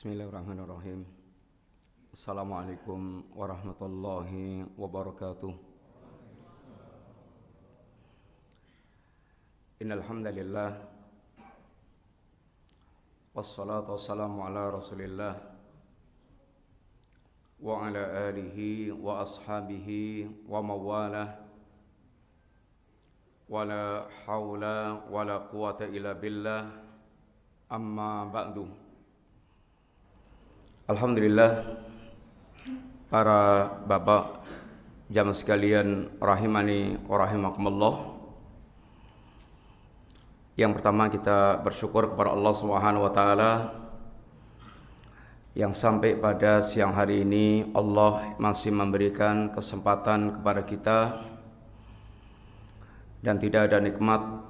Bismillahirrahmanirrahim. Assalamualaikum warahmatullahi wabarakatuh. Innal hamdalillah wassalatu wassalamu ala Rasulillah. Wa ala alihi wa ashabihi wa mawalah. Wala haula wala quwata illa billah. Amma ba'du Alhamdulillah para bapak jamaah sekalian rahimani rahimakumullah. Yang pertama kita bersyukur kepada Allah Subhanahu wa taala yang sampai pada siang hari ini Allah masih memberikan kesempatan kepada kita dan tidak ada nikmat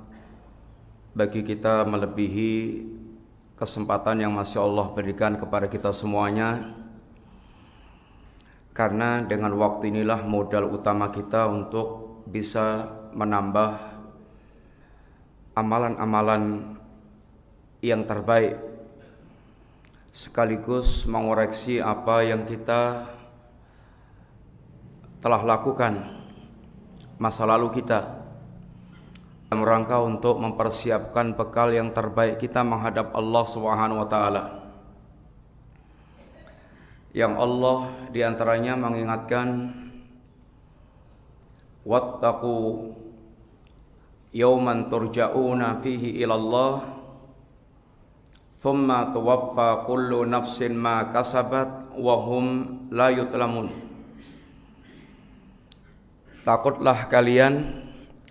bagi kita melebihi kesempatan yang masih Allah berikan kepada kita semuanya. Karena dengan waktu inilah modal utama kita untuk bisa menambah amalan-amalan yang terbaik sekaligus mengoreksi apa yang kita telah lakukan masa lalu kita dalam rangka untuk mempersiapkan bekal yang terbaik kita menghadap Allah Subhanahu wa taala. Yang Allah di antaranya mengingatkan wattaqu yawman turja'una fihi ila Allah thumma tuwaffa kullu nafsin ma kasabat wa hum la yutlamun Takutlah kalian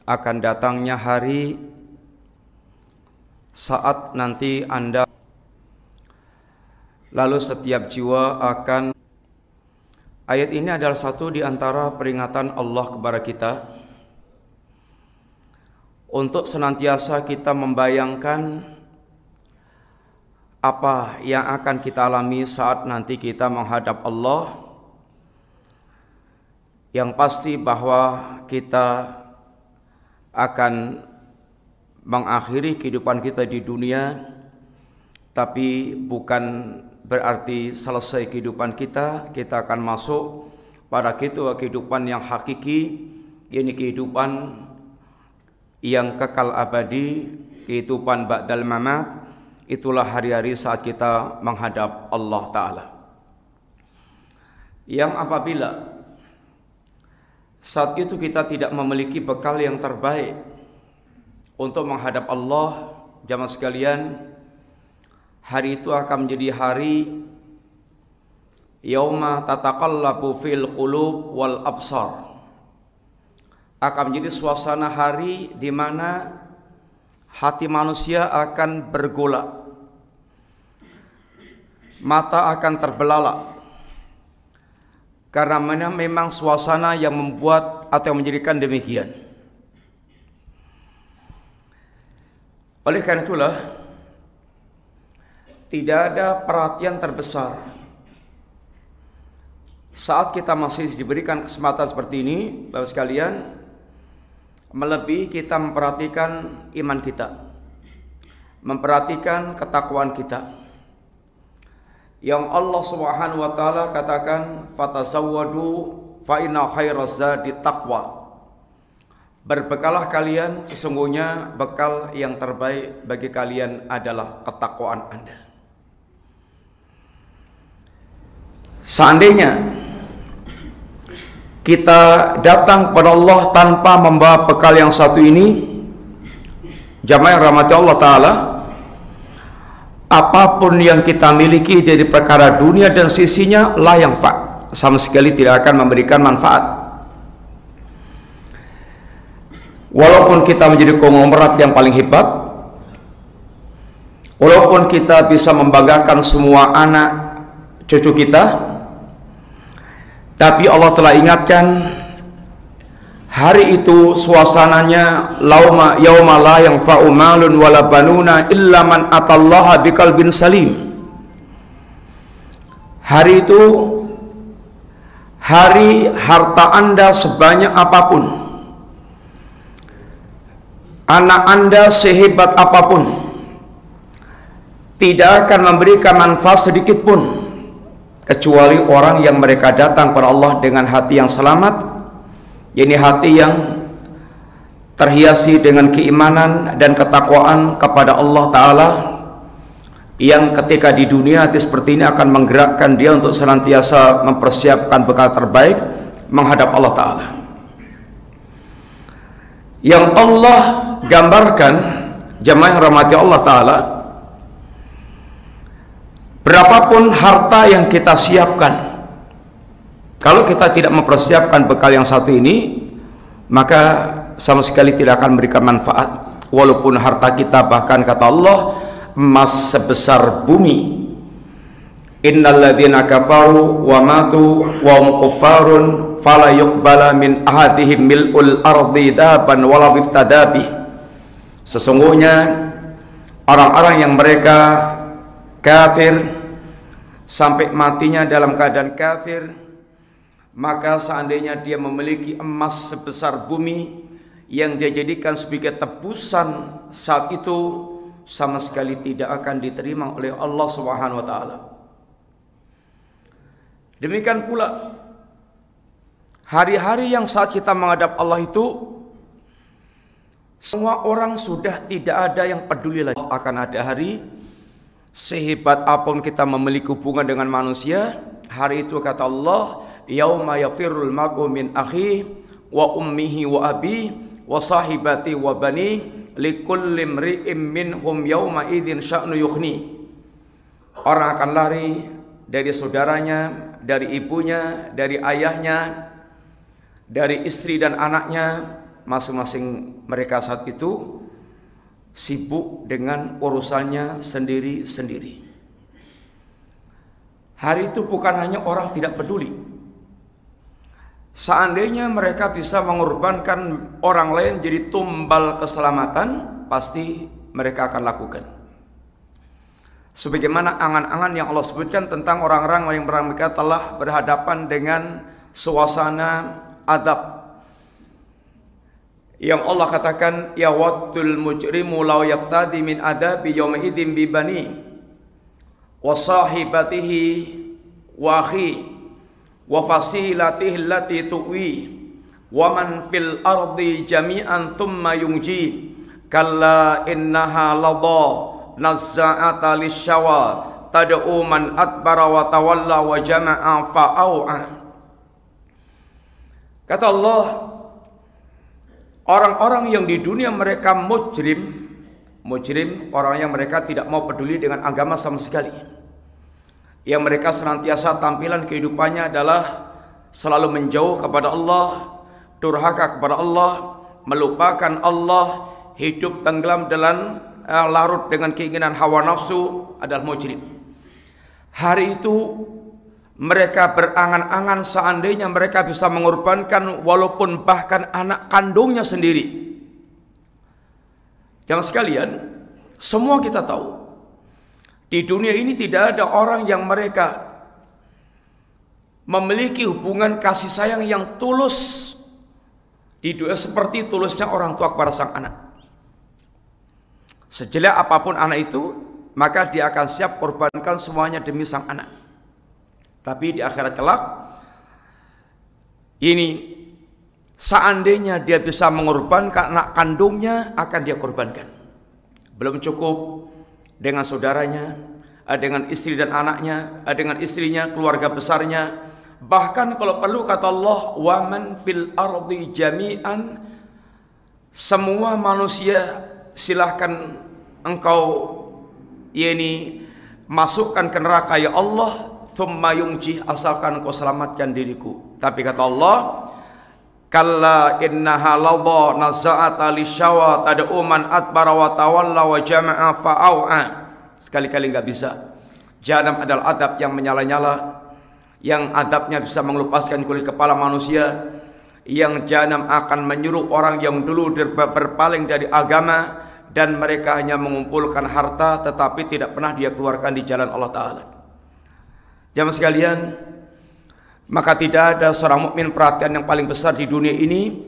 akan datangnya hari saat nanti Anda lalu setiap jiwa akan Ayat ini adalah satu di antara peringatan Allah kepada kita. Untuk senantiasa kita membayangkan apa yang akan kita alami saat nanti kita menghadap Allah. Yang pasti bahwa kita akan mengakhiri kehidupan kita di dunia tapi bukan berarti selesai kehidupan kita kita akan masuk pada kehidupan yang hakiki ini kehidupan yang kekal abadi kehidupan ba'dal mamat. Itulah hari-hari saat kita menghadap Allah taala. Yang apabila saat itu kita tidak memiliki bekal yang terbaik untuk menghadap Allah jamaah sekalian. Hari itu akan menjadi hari yauma tataqallabu fil qulub wal absar. Akan menjadi suasana hari di mana hati manusia akan bergolak. Mata akan terbelalak karena memang suasana yang membuat atau menjadikan demikian. Oleh karena itulah tidak ada perhatian terbesar saat kita masih diberikan kesempatan seperti ini, Bapak sekalian, melebihi kita memperhatikan iman kita, memperhatikan ketakwaan kita yang Allah Subhanahu wa taala katakan fatasawwadu fa inna khairaz zadi taqwa. Berbekalah kalian sesungguhnya bekal yang terbaik bagi kalian adalah ketakwaan Anda. Seandainya kita datang kepada Allah tanpa membawa bekal yang satu ini, jamaah rahmati Allah taala, apa pun yang kita miliki dari perkara dunia dan sisinya layang fa sama sekali tidak akan memberikan manfaat. Walaupun kita menjadi konglomerat yang paling hebat walaupun kita bisa membanggakan semua anak cucu kita tapi Allah telah ingatkan Hari itu suasananya lauma yauma la yang malun wala banuna illa man atallaha biqalbin salim. Hari itu hari harta Anda sebanyak apa pun. Anak Anda sehebat apa pun. tidak akan memberikan manfaat sedikit pun kecuali orang yang mereka datang kepada Allah dengan hati yang selamat ini hati yang terhiasi dengan keimanan dan ketakwaan kepada Allah Ta'ala yang ketika di dunia hati seperti ini akan menggerakkan dia untuk senantiasa mempersiapkan bekal terbaik menghadap Allah Ta'ala. Yang Allah gambarkan jemaah rahmati Allah Ta'ala berapapun harta yang kita siapkan kalau kita tidak mempersiapkan bekal yang satu ini maka sama sekali tidak akan memberikan manfaat. Walaupun harta kita bahkan kata Allah emas sebesar bumi. Innalladzina kafaru wa matu wa hum kuffarun fala yuqbala min ahadihim mil'ul ardi daban wala iftadabi sesungguhnya orang-orang yang mereka kafir sampai matinya dalam keadaan kafir maka seandainya dia memiliki emas sebesar bumi yang dia jadikan sebagai tebusan saat itu sama sekali tidak akan diterima oleh Allah taala. Demikian pula hari-hari yang saat kita menghadap Allah itu semua orang sudah tidak ada yang peduli lagi akan ada hari sehebat apa pun kita memiliki hubungan dengan manusia hari itu kata Allah yauma yafirul mar'u min akhi wa ummihi wa abi wa sahibati wa bani likulli imri'im minhum yawma idzin sya'nu yukhni orang akan lari dari saudaranya dari ibunya dari ayahnya dari istri dan anaknya masing-masing mereka saat itu sibuk dengan urusannya sendiri-sendiri. Hari itu bukan hanya orang tidak peduli Seandainya mereka bisa mengorbankan orang lain jadi tumbal keselamatan, pasti mereka akan lakukan. Sebagaimana angan-angan yang Allah sebutkan tentang orang-orang yang mereka telah berhadapan dengan suasana adab. Yang Allah katakan, Ya wattul mujrimu law yaftadi min adabi yawma idin bibani wa sahibatihi wa akhi wa fasilatihi allati tuwi wa man fil ardi jami'an thumma yunji kalla innaha ladha nazza'ata lisyawa. Tad'u man adbara wa tawalla wa jama'a fa'au'a kata Allah orang-orang yang di dunia mereka mujrim mujrim orang yang mereka tidak mau peduli dengan agama sama sekali yang mereka senantiasa tampilan kehidupannya adalah selalu menjauh kepada Allah, durhaka kepada Allah, melupakan Allah, hidup tenggelam dalam uh, larut dengan keinginan hawa nafsu adalah mujrim. Hari itu mereka berangan-angan seandainya mereka bisa mengorbankan walaupun bahkan anak kandungnya sendiri. Jangan sekalian, semua kita tahu di dunia ini tidak ada orang yang mereka memiliki hubungan kasih sayang yang tulus di dunia seperti tulusnya orang tua kepada sang anak. Sejelek apa pun anak itu, maka dia akan siap korbankan semuanya demi sang anak. Tapi di akhirat kelak, ini seandainya dia bisa mengorbankan anak kandungnya, akan dia korbankan. Belum cukup dengan saudaranya, dengan istri dan anaknya, dengan istrinya, keluarga besarnya. Bahkan kalau perlu kata Allah, "Waman fil ardi jami'an" semua manusia silahkan engkau ini masukkan ke neraka ya Allah thumma asalkan engkau selamatkan diriku tapi kata Allah Kalla innaha ladha naza'ata lisyawa tad'u man adbara wa tawalla wa jama'a fa'au'a. Sekali-kali enggak bisa. Jahanam adalah adab yang menyala-nyala yang adabnya bisa mengelupaskan kulit kepala manusia yang jahanam akan menyuruh orang yang dulu berpaling dari agama dan mereka hanya mengumpulkan harta tetapi tidak pernah dia keluarkan di jalan Allah taala. Jamaah sekalian, maka tidak ada seorang mukmin perhatian yang paling besar di dunia ini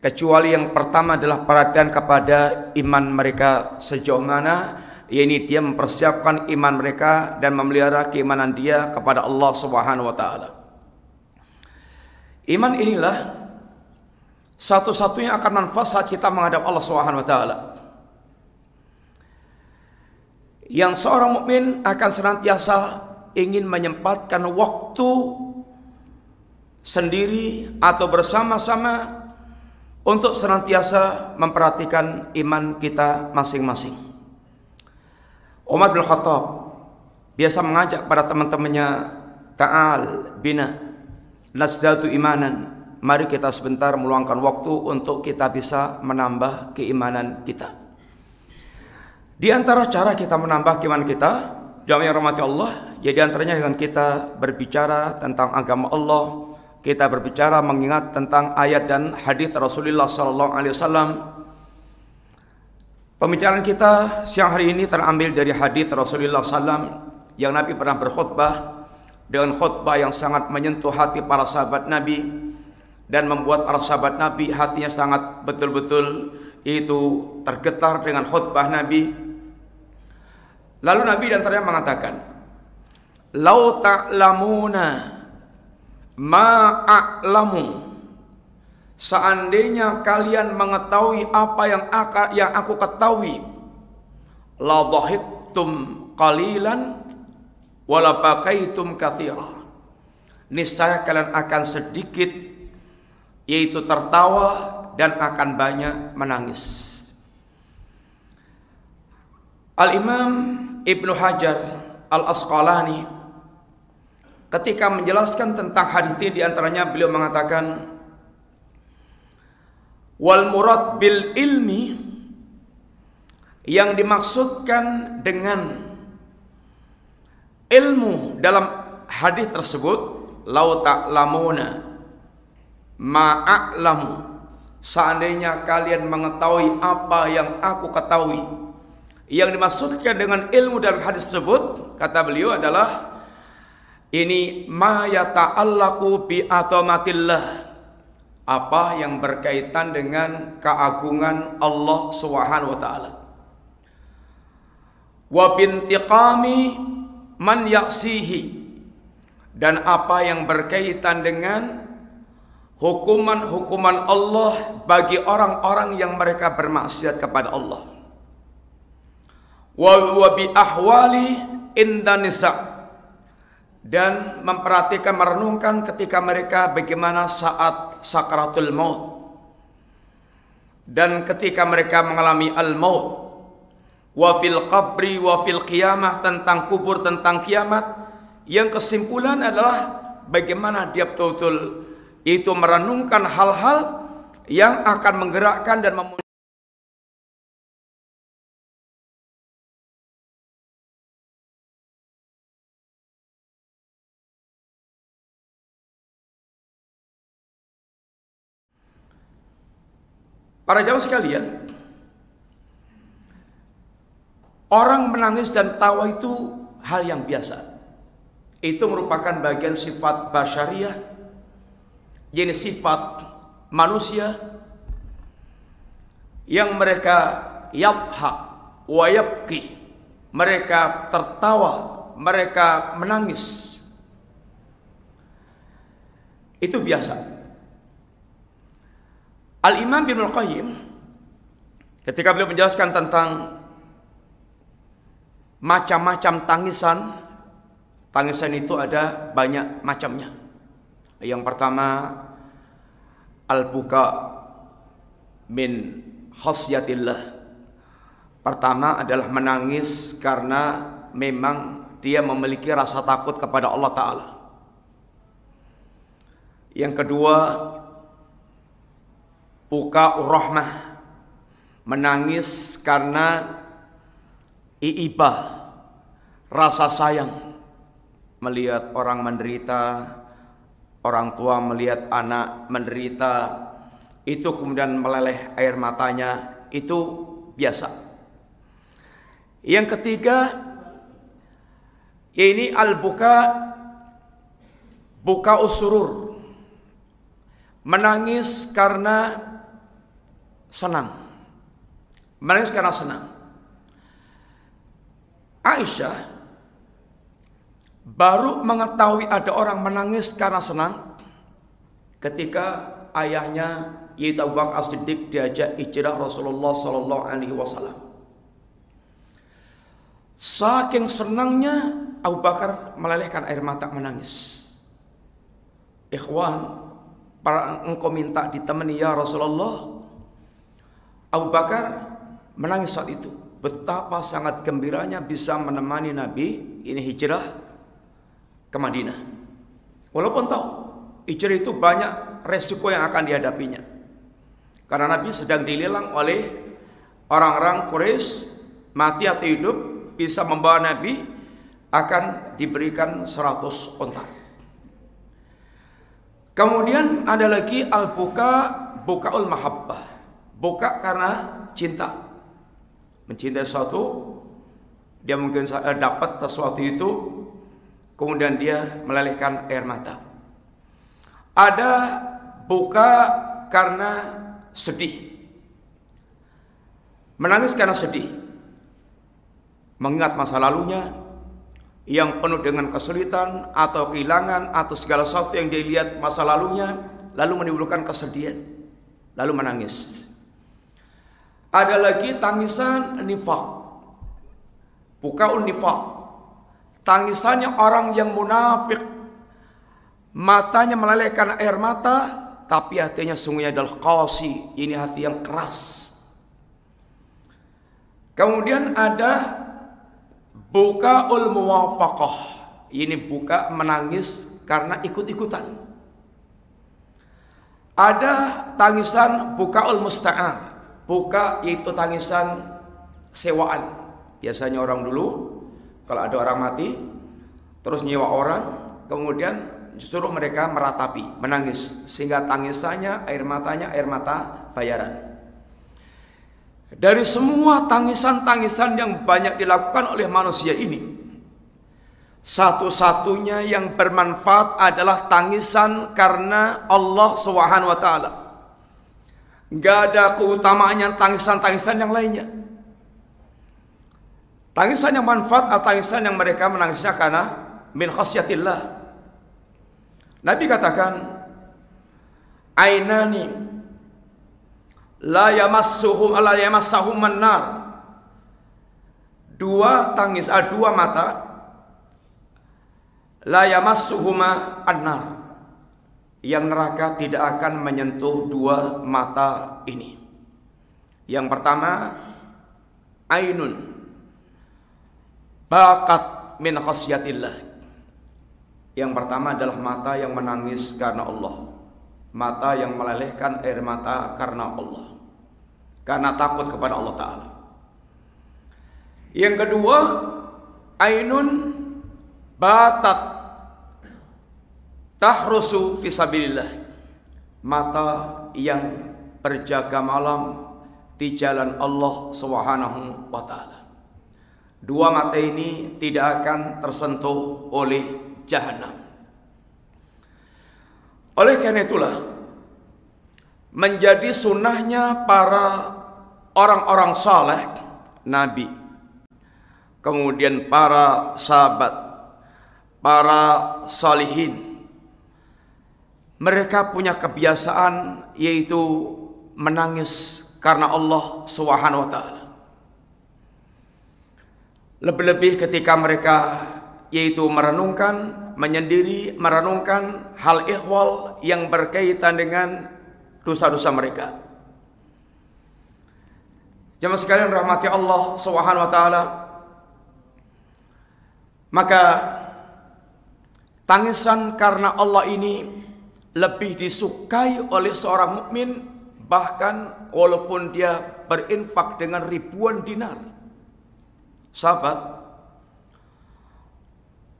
kecuali yang pertama adalah perhatian kepada iman mereka sejauh mana yakni dia mempersiapkan iman mereka dan memelihara keimanan dia kepada Allah Subhanahu wa taala. Iman inilah satu-satunya akan manfaat saat kita menghadap Allah Subhanahu wa taala. Yang seorang mukmin akan senantiasa ingin menyempatkan waktu sendiri atau bersama-sama untuk senantiasa memperhatikan iman kita masing-masing. Umar bin Khattab biasa mengajak para teman-temannya Ta'al bina nasdatu imanan Mari kita sebentar meluangkan waktu untuk kita bisa menambah keimanan kita Di antara cara kita menambah keimanan kita Jamaah yang rahmati Allah Ya di antaranya dengan kita berbicara tentang agama Allah kita berbicara mengingat tentang ayat dan hadis Rasulullah sallallahu alaihi wasallam. Pembicaraan kita siang hari ini terambil dari hadis Rasulullah sallam yang Nabi pernah berkhutbah dengan khutbah yang sangat menyentuh hati para sahabat Nabi dan membuat para sahabat Nabi hatinya sangat betul-betul itu tergetar dengan khutbah Nabi. Lalu Nabi dan ternyata mengatakan, "Lau ta'lamuna ma'a'lamu Seandainya kalian mengetahui apa yang aku, yang aku ketahui La dhahiktum qalilan Wala bakaitum kathira Niscaya kalian akan sedikit Yaitu tertawa dan akan banyak menangis. Al-Imam Ibnu Hajar Al-Asqalani Ketika menjelaskan tentang hadis ini di antaranya beliau mengatakan wal murad bil ilmi yang dimaksudkan dengan ilmu dalam hadis tersebut lau ta'lamuna ma'a'lamu seandainya kalian mengetahui apa yang aku ketahui yang dimaksudkan dengan ilmu dalam hadis tersebut kata beliau adalah ini ma yata'allaqu bi atamatillah. Apa yang berkaitan dengan keagungan Allah Subhanahu wa taala. Wa bintiqami man yaksihi dan apa yang berkaitan dengan hukuman-hukuman Allah bagi orang-orang yang mereka bermaksiat kepada Allah. Wa bi ahwali indanisa dan memperhatikan merenungkan ketika mereka bagaimana saat sakaratul maut. Dan ketika mereka mengalami al maut wa fil qabri wa fil qiyamah tentang kubur tentang kiamat yang kesimpulan adalah bagaimana dia betul-betul itu merenungkan hal-hal yang akan menggerakkan dan mem Para jamaah sekalian, orang menangis dan tawa itu hal yang biasa. Itu merupakan bagian sifat basyariah, jadi sifat manusia yang mereka yabha wa yabki. Mereka tertawa, mereka menangis. Itu biasa. Al-Imam bin Al-Qayyim ketika beliau menjelaskan tentang macam-macam tangisan tangisan itu ada banyak macamnya. Yang pertama al-buka min khasyatillah. Pertama adalah menangis karena memang dia memiliki rasa takut kepada Allah Ta'ala. Yang kedua buka rahmah menangis karena iibah rasa sayang melihat orang menderita orang tua melihat anak menderita. Itu kemudian meleleh air matanya. Itu biasa. Yang ketiga ini al-buka buka usurur. Menangis karena senang. Menangis karena senang. Aisyah baru mengetahui ada orang menangis karena senang ketika ayahnya yaitu Abu Bakar As-Siddiq diajak hijrah Rasulullah sallallahu alaihi wasallam. Saking senangnya Abu Bakar melelehkan air mata menangis. Ikhwan, para engkau minta ditemani ya Rasulullah. Abu Bakar menangis saat itu. Betapa sangat gembiranya bisa menemani Nabi ini hijrah ke Madinah. Walaupun tahu hijrah itu banyak resiko yang akan dihadapinya. Karena Nabi sedang dilelang oleh orang-orang Quraisy mati atau hidup bisa membawa Nabi akan diberikan 100 onta. Kemudian ada lagi al-buka bukaul mahabbah. Buka karena cinta mencintai sesuatu, dia mungkin eh, dapat sesuatu itu, kemudian dia melelehkan air mata. Ada buka karena sedih. Menangis karena sedih. Mengingat masa lalunya yang penuh dengan kesulitan atau kehilangan atau segala sesuatu yang dia lihat masa lalunya lalu menimbulkan kesedihan lalu menangis. Ada lagi tangisan nifak. Bukaun nifak. Tangisannya orang yang munafik. Matanya melelehkan air mata, tapi hatinya sungguhnya adalah qasi. Ini hati yang keras. Kemudian ada bukaul muwafaqah. Ini buka menangis karena ikut-ikutan. Ada tangisan bukaul musta'ar buka yaitu tangisan sewaan. Biasanya orang dulu kalau ada orang mati terus nyewa orang, kemudian suruh mereka meratapi, menangis sehingga tangisannya air matanya air mata bayaran. Dari semua tangisan-tangisan yang banyak dilakukan oleh manusia ini, satu-satunya yang bermanfaat adalah tangisan karena Allah Subhanahu wa taala. Gak ada keutamaannya tangisan-tangisan yang lainnya. Tangisan yang manfaat atau tangisan yang mereka menangisnya karena min khasyatillah. Nabi katakan, Ainani la yamassuhum ala yamassahum manar. Dua tangis, ah, dua mata la yamassuhuma annar yang neraka tidak akan menyentuh dua mata ini. Yang pertama, ainun bakat min khasyatillah. Yang pertama adalah mata yang menangis karena Allah. Mata yang melelehkan air mata karena Allah. Karena takut kepada Allah Ta'ala. Yang kedua, ainun batat tahrusu fisabilillah mata yang berjaga malam di jalan Allah Subhanahu wa taala. Dua mata ini tidak akan tersentuh oleh jahanam. Oleh karena itulah menjadi sunnahnya para orang-orang saleh, nabi, kemudian para sahabat, para salihin, mereka punya kebiasaan yaitu menangis karena Allah Subhanahu wa taala. Lebih-lebih ketika mereka yaitu merenungkan, menyendiri, merenungkan hal ihwal yang berkaitan dengan dosa-dosa mereka. Jemaah sekalian rahmati Allah Subhanahu wa taala. Maka tangisan karena Allah ini lebih disukai oleh seorang mukmin bahkan walaupun dia berinfak dengan ribuan dinar. Sahabat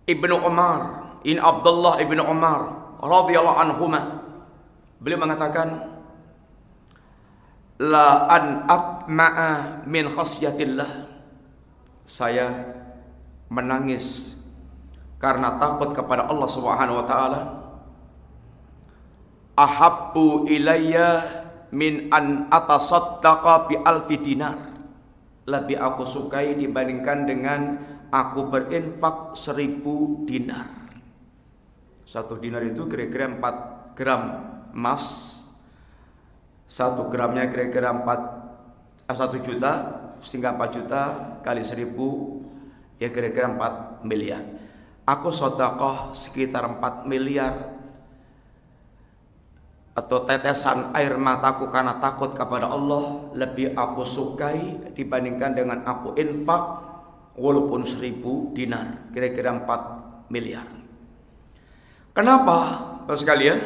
Ibnu Umar, in Abdullah Ibnu Umar radhiyallahu anhuma beliau mengatakan la an atma'a min khasyatillah saya menangis karena takut kepada Allah Subhanahu wa taala ahabbu ilayya min an atasaddaqa bi alfi dinar lebih aku sukai dibandingkan dengan aku berinfak seribu dinar. Satu dinar itu kira-kira 4 gram emas. Satu gramnya kira-kira 4 eh, 1 juta sehingga 4 juta kali seribu ya kira-kira 4 miliar. Aku sodakoh sekitar 4 miliar atau tetesan air mataku karena takut kepada Allah lebih aku sukai dibandingkan dengan aku infak walaupun seribu dinar kira-kira 4 miliar. Kenapa Bapak sekalian?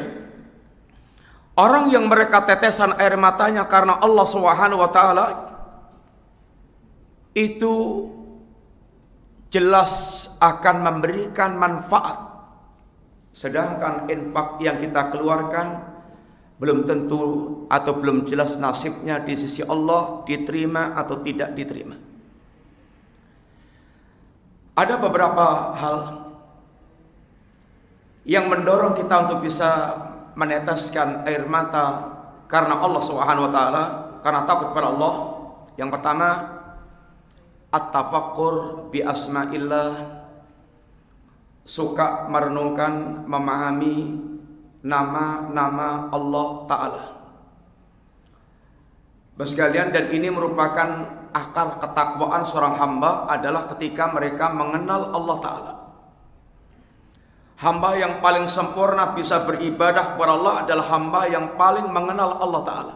Orang yang mereka tetesan air matanya karena Allah Subhanahu wa taala itu jelas akan memberikan manfaat. Sedangkan infak yang kita keluarkan belum tentu atau belum jelas nasibnya di sisi Allah diterima atau tidak diterima. Ada beberapa hal yang mendorong kita untuk bisa meneteskan air mata karena Allah Subhanahu wa taala, karena takut pada Allah. Yang pertama, at-tafakkur bi asma'illah suka merenungkan, memahami nama-nama Allah Ta'ala. Sekalian dan ini merupakan akar ketakwaan seorang hamba adalah ketika mereka mengenal Allah Ta'ala. Hamba yang paling sempurna bisa beribadah kepada Allah adalah hamba yang paling mengenal Allah Ta'ala.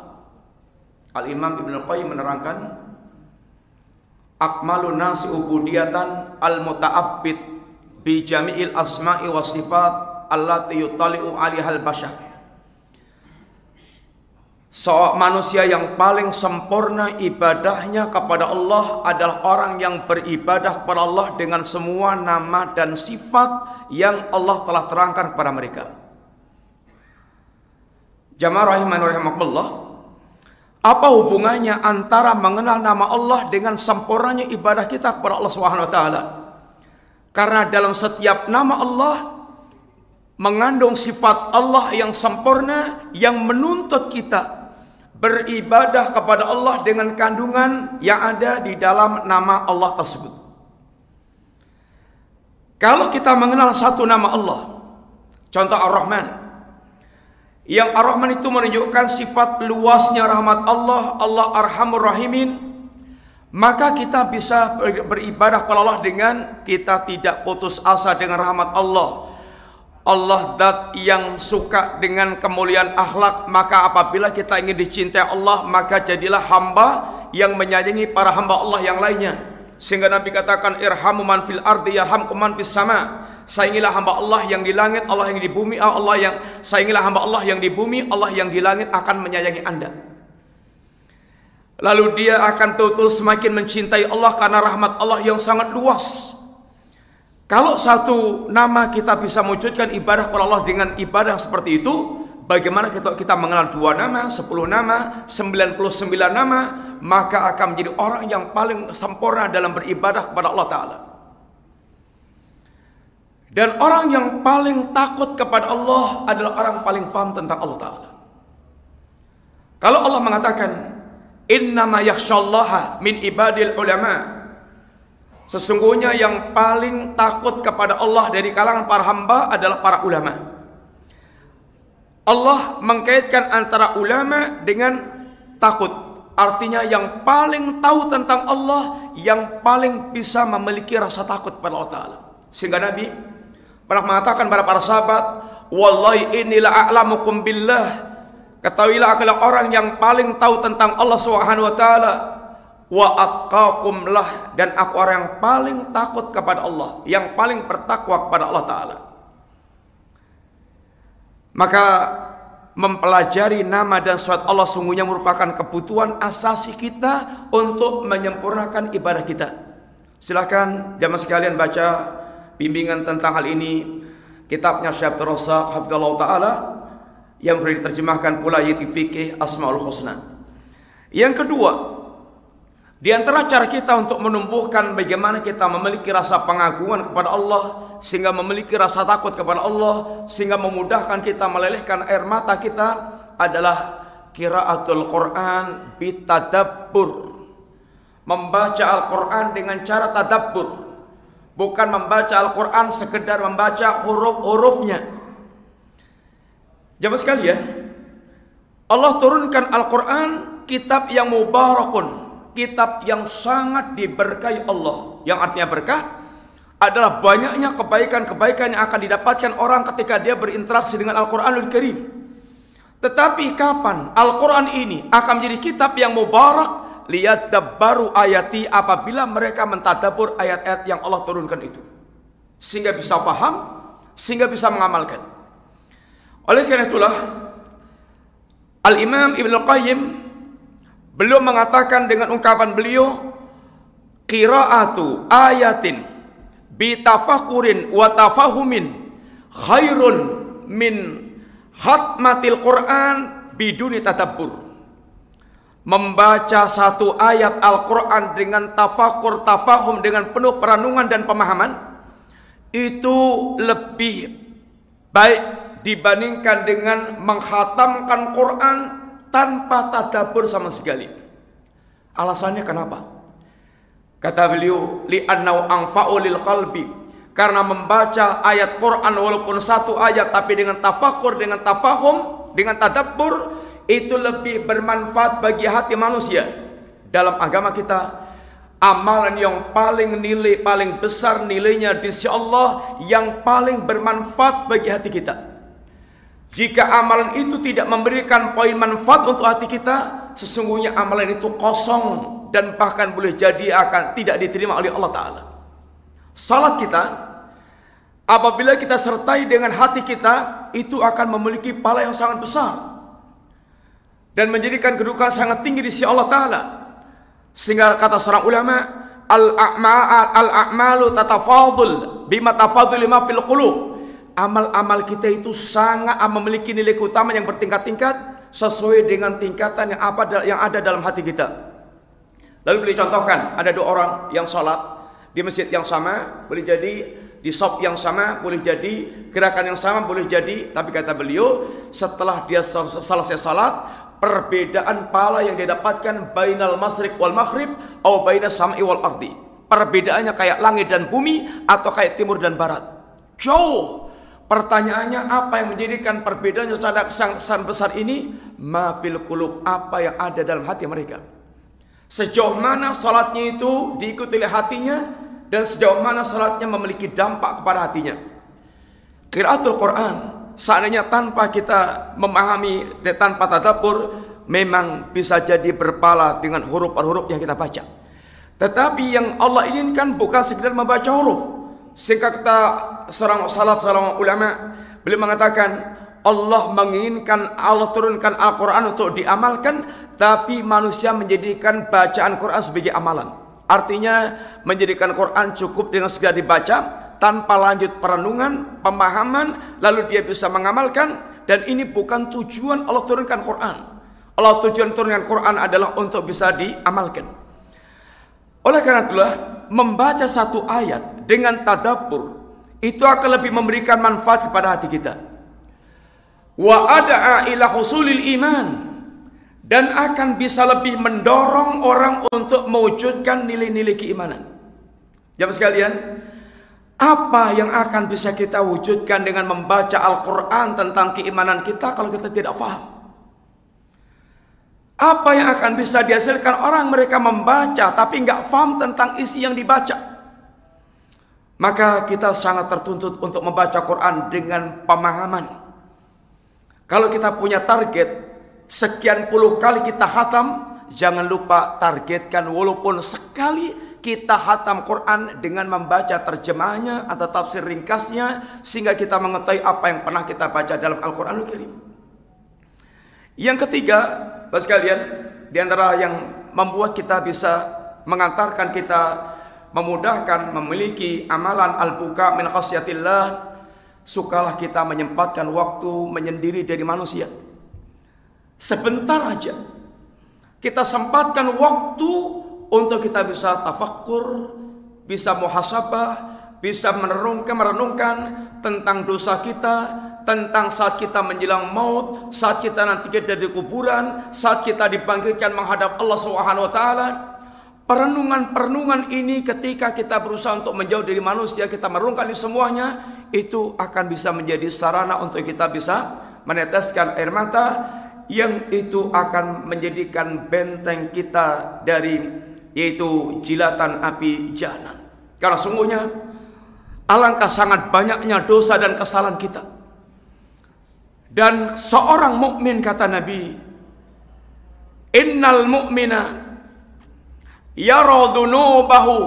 Al-Imam Ibn Al-Qayyim menerangkan, Akmalu nasi ubudiyatan al-muta'abbid bi jami'il asma'i wa sifat allati yutali'u alihal bashar. So, manusia yang paling sempurna ibadahnya kepada Allah adalah orang yang beribadah kepada Allah dengan semua nama dan sifat yang Allah telah terangkan kepada mereka. Jamaah rahiman rahimakumullah. Apa hubungannya antara mengenal nama Allah dengan sempurnanya ibadah kita kepada Allah Subhanahu wa taala? Karena dalam setiap nama Allah mengandung sifat Allah yang sempurna yang menuntut kita beribadah kepada Allah dengan kandungan yang ada di dalam nama Allah tersebut. Kalau kita mengenal satu nama Allah, contoh Ar-Rahman, yang Ar-Rahman itu menunjukkan sifat luasnya rahmat Allah, Allah Arhamur Rahimin, maka kita bisa beribadah kepada Allah dengan kita tidak putus asa dengan rahmat Allah Allah dat yang suka dengan kemuliaan akhlak maka apabila kita ingin dicintai Allah maka jadilah hamba yang menyayangi para hamba Allah yang lainnya. Sehingga Nabi katakan irhamu man fil ardi yarhamkum man fis sama. Sayangilah hamba Allah yang di langit Allah yang di bumi Allah yang sayangilah hamba Allah yang di bumi Allah yang di langit akan menyayangi Anda. Lalu dia akan betul semakin mencintai Allah karena rahmat Allah yang sangat luas kalau satu nama kita bisa mewujudkan ibadah kepada Allah dengan ibadah seperti itu, bagaimana kita, kita mengenal dua nama, sepuluh nama, sembilan puluh sembilan nama, maka akan menjadi orang yang paling sempurna dalam beribadah kepada Allah Ta'ala. Dan orang yang paling takut kepada Allah adalah orang paling paham tentang Allah Ta'ala. Kalau Allah mengatakan, Innama yakhshallaha min ibadil ulama' Sesungguhnya yang paling takut kepada Allah dari kalangan para hamba adalah para ulama. Allah mengkaitkan antara ulama dengan takut. Artinya yang paling tahu tentang Allah, yang paling bisa memiliki rasa takut pada Allah Ta'ala. Sehingga Nabi pernah mengatakan pada para sahabat, Wallahi inilah a'lamukum billah. Ketahuilah adalah orang yang paling tahu tentang Allah Subhanahu wa taala wa atqakum lah dan aku orang yang paling takut kepada Allah, yang paling bertakwa kepada Allah taala. Maka mempelajari nama dan sifat Allah sungguhnya merupakan kebutuhan asasi kita untuk menyempurnakan ibadah kita. Silakan jamaah sekalian baca bimbingan tentang hal ini kitabnya Syekh Razak Hafizallahu taala yang boleh diterjemahkan pula yaitu fikih Asmaul Husna. Yang kedua, di antara cara kita untuk menumbuhkan bagaimana kita memiliki rasa pengagungan kepada Allah sehingga memiliki rasa takut kepada Allah sehingga memudahkan kita melelehkan air mata kita adalah kiraatul Quran bitadabbur. Membaca Al-Quran dengan cara tadabbur. bukan membaca Al-Quran sekedar membaca huruf-hurufnya. Jamaah sekalian, Allah turunkan Al-Quran kitab yang mubarakun, kitab yang sangat diberkahi Allah. Yang artinya berkah adalah banyaknya kebaikan-kebaikan yang akan didapatkan orang ketika dia berinteraksi dengan Al-Quranul Karim. Tetapi kapan Al-Quran ini akan menjadi kitab yang mubarak lihat baru ayati apabila mereka mentadabur ayat-ayat yang Allah turunkan itu. Sehingga bisa paham, sehingga bisa mengamalkan. Oleh karena itulah Al-Imam Ibn Qayyim belum mengatakan dengan ungkapan beliau qiraatu ayatin bitafakurin wa tafahumin khairun min hatmatil Quran biduni tadabbur. Membaca satu ayat Al-Quran dengan tafakur, tafahum, dengan penuh peranungan dan pemahaman, itu lebih baik dibandingkan dengan menghatamkan Quran tanpa tadabur sama sekali. Alasannya kenapa? Kata beliau, li'annau anfa'u lil qalbi. Karena membaca ayat Quran walaupun satu ayat tapi dengan tafakur, dengan tafahum, dengan tadabbur itu lebih bermanfaat bagi hati manusia. Dalam agama kita, amalan yang paling nilai paling besar nilainya di sisi Allah yang paling bermanfaat bagi hati kita. Jika amalan itu tidak memberikan poin manfaat untuk hati kita, sesungguhnya amalan itu kosong dan bahkan boleh jadi akan tidak diterima oleh Allah Ta'ala. Salat kita, apabila kita sertai dengan hati kita, itu akan memiliki pala yang sangat besar. Dan menjadikan kedudukan sangat tinggi di sisi Allah Ta'ala. Sehingga kata seorang ulama, Al-a'malu tatafadul bima tafadul lima fil qulub amal-amal kita itu sangat memiliki nilai keutamaan yang bertingkat-tingkat sesuai dengan tingkatan yang apa yang ada dalam hati kita. Lalu boleh contohkan ada dua orang yang sholat di masjid yang sama boleh jadi di shop yang sama boleh jadi gerakan yang sama boleh jadi tapi kata beliau setelah dia selesai salat perbedaan pala yang dia dapatkan bainal masrik wal maghrib atau bainas sam'i wal ardi perbedaannya kayak langit dan bumi atau kayak timur dan barat jauh Pertanyaannya apa yang menjadikan perbedaan yang sangat besar ini? Mafil kulub apa yang ada dalam hati mereka. Sejauh mana salatnya itu diikuti oleh hatinya dan sejauh mana salatnya memiliki dampak kepada hatinya. Qiraatul Quran seandainya tanpa kita memahami tanpa tadabbur memang bisa jadi berpala dengan huruf-huruf yang kita baca. Tetapi yang Allah inginkan bukan sekedar membaca huruf, sehingga kata seorang salaf seorang ulama beliau mengatakan Allah menginginkan Allah turunkan Al-Quran untuk diamalkan tapi manusia menjadikan bacaan Quran sebagai amalan. Artinya menjadikan Quran cukup dengan segera dibaca tanpa lanjut perenungan, pemahaman lalu dia bisa mengamalkan dan ini bukan tujuan Allah turunkan Quran. Allah tujuan turunkan Quran adalah untuk bisa diamalkan. Oleh karena itulah membaca satu ayat dengan tadabbur itu akan lebih memberikan manfaat kepada hati kita. Wa ada'a ila husulil iman dan akan bisa lebih mendorong orang untuk mewujudkan nilai-nilai keimanan. Jamaah sekalian, apa yang akan bisa kita wujudkan dengan membaca Al-Quran tentang keimanan kita kalau kita tidak faham? Apa yang akan bisa dihasilkan orang mereka membaca tapi nggak paham tentang isi yang dibaca? Maka kita sangat tertuntut untuk membaca Quran dengan pemahaman. Kalau kita punya target sekian puluh kali kita hatam, jangan lupa targetkan walaupun sekali kita hatam Quran dengan membaca terjemahnya atau tafsir ringkasnya sehingga kita mengetahui apa yang pernah kita baca dalam Al-Qur'anul Karim. Yang ketiga, Bapak sekalian, di antara yang membuat kita bisa mengantarkan kita memudahkan memiliki amalan al-buka min khasyatillah, sukalah kita menyempatkan waktu menyendiri dari manusia. Sebentar aja kita sempatkan waktu untuk kita bisa tafakkur, bisa muhasabah, bisa merenungkan merenungkan tentang dosa kita, tentang saat kita menjelang maut, saat kita nanti kita di kuburan, saat kita dibangkitkan menghadap Allah Subhanahu wa taala. perenungan-perenungan ini ketika kita berusaha untuk menjauh dari manusia, kita merenungkan ini semuanya, itu akan bisa menjadi sarana untuk kita bisa meneteskan air mata yang itu akan menjadikan benteng kita dari yaitu jilatan api jahanam. Karena sungguhnya alangkah sangat banyaknya dosa dan kesalahan kita. Dan seorang mukmin kata Nabi, "Innal mu'mina yara dhunubahu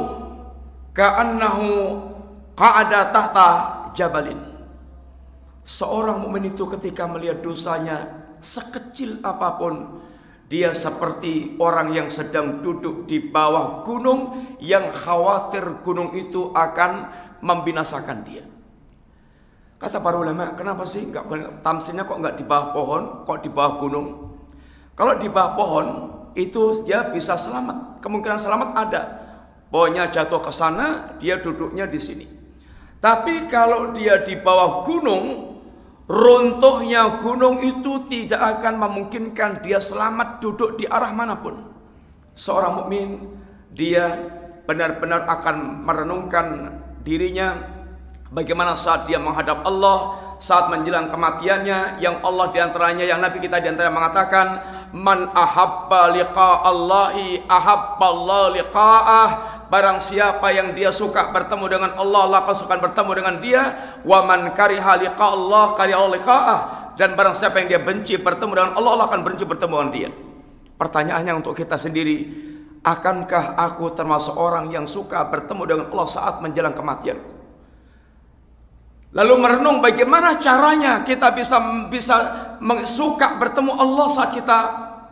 ka'annahu qa'ada tahta jabalin. Seorang mukmin itu ketika melihat dosanya sekecil apa pun dia seperti orang yang sedang duduk di bawah gunung yang khawatir gunung itu akan membinasakan dia. Kata para ulama, kenapa sih nggak tamsinnya kok nggak di bawah pohon, kok di bawah gunung? Kalau di bawah pohon itu dia bisa selamat. Kemungkinan selamat ada. Pohonnya jatuh ke sana, dia duduknya di sini. Tapi kalau dia di bawah gunung, runtuhnya gunung itu tidak akan memungkinkan dia selamat duduk di arah mana pun. Seorang mukmin dia benar-benar akan merenungkan dirinya bagaimana saat dia menghadap Allah saat menjelang kematiannya yang Allah di antaranya yang Nabi kita di antaranya mengatakan man ahabba liqa Allahi ahabba Allah liqa'ah. Barang siapa yang dia suka bertemu dengan Allah Allah akan suka bertemu dengan dia. Wa man kariha liqa Allah kariha Allah liqa'ah. Dan barang siapa yang dia benci bertemu dengan Allah Allah akan benci bertemu dengan dia. Pertanyaannya untuk kita sendiri akankah aku termasuk orang yang suka bertemu dengan Allah saat menjelang kematian Lalu merenung bagaimana caranya kita bisa bisa suka bertemu Allah saat kita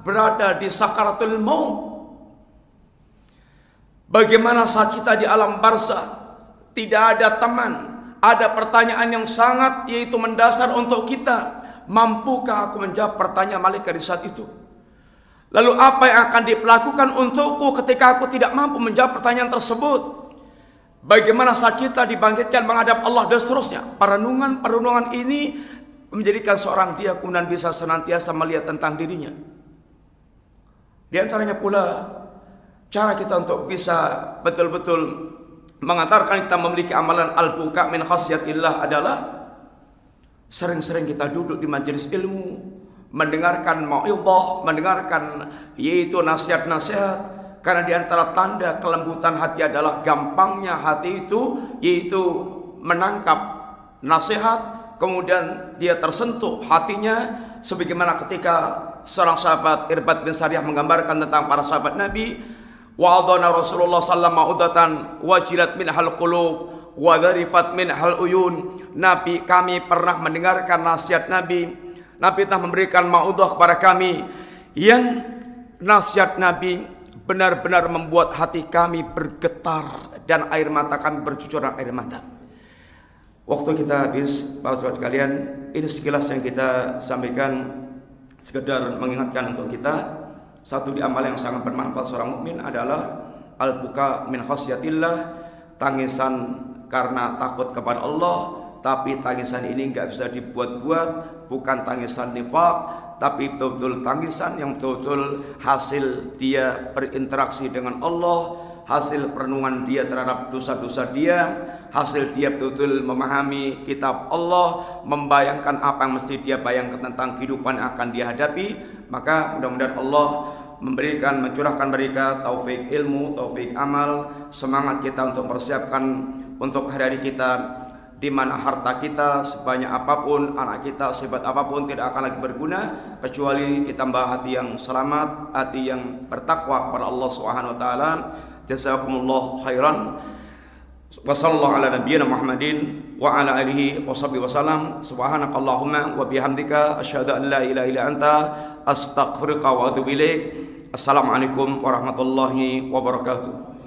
berada di sakaratul maut. Bagaimana saat kita di alam barzah tidak ada teman, ada pertanyaan yang sangat yaitu mendasar untuk kita. Mampukah aku menjawab pertanyaan malaikat di saat itu? Lalu apa yang akan dilakukan untukku ketika aku tidak mampu menjawab pertanyaan tersebut? Bagaimana saat kita dibangkitkan menghadap Allah dan seterusnya. Perenungan-perenungan ini menjadikan seorang dia kemudian bisa senantiasa melihat tentang dirinya. Di antaranya pula cara kita untuk bisa betul-betul mengantarkan kita memiliki amalan al-buka min khasyatillah adalah sering-sering kita duduk di majelis ilmu, mendengarkan mau'idhah, mendengarkan yaitu nasihat-nasihat, karena di antara tanda kelembutan hati adalah gampangnya hati itu yaitu menangkap nasihat kemudian dia tersentuh hatinya. Sebagaimana ketika seorang sahabat Irbad bin Sariyah menggambarkan tentang para sahabat Nabi wa'adana Rasulullah sallallahu ma'udatan wajilat min hal qulub wa min hal uyun. Nabi kami pernah mendengarkan nasihat Nabi Nabi telah memberikan ma'udah kepada kami yang nasihat Nabi benar-benar membuat hati kami bergetar dan air mata kami bercucuran air mata. Waktu kita habis, Bapak Bapak sekalian, ini sekilas yang kita sampaikan sekedar mengingatkan untuk kita. Satu di amal yang sangat bermanfaat seorang mukmin adalah al-buka min khasyatillah, tangisan karena takut kepada Allah, tapi tangisan ini nggak bisa dibuat-buat, bukan tangisan nifak, tapi betul-betul tangisan yang betul-betul hasil dia berinteraksi dengan Allah, hasil perenungan dia terhadap dosa-dosa dia, hasil dia betul-betul memahami kitab Allah, membayangkan apa yang mesti dia bayangkan tentang kehidupan yang akan dia hadapi, maka mudah-mudahan Allah memberikan mencurahkan mereka taufik ilmu, taufik amal, semangat kita untuk mempersiapkan untuk hari-hari kita di mana harta kita sebanyak apa pun, anak kita sebat apa pun tidak akan lagi berguna kecuali kita mbah hati yang selamat, hati yang bertakwa kepada Allah Subhanahu wa taala. Jazakumullah khairan. Wa sallallahu ala nabiyyina Muhammadin wa ala alihi wa sahbihi wasallam. Subhanakallahumma wa bihamdika asyhadu an la ilaha illa anta astaghfiruka wa atubu ilaik. Assalamualaikum warahmatullahi wabarakatuh.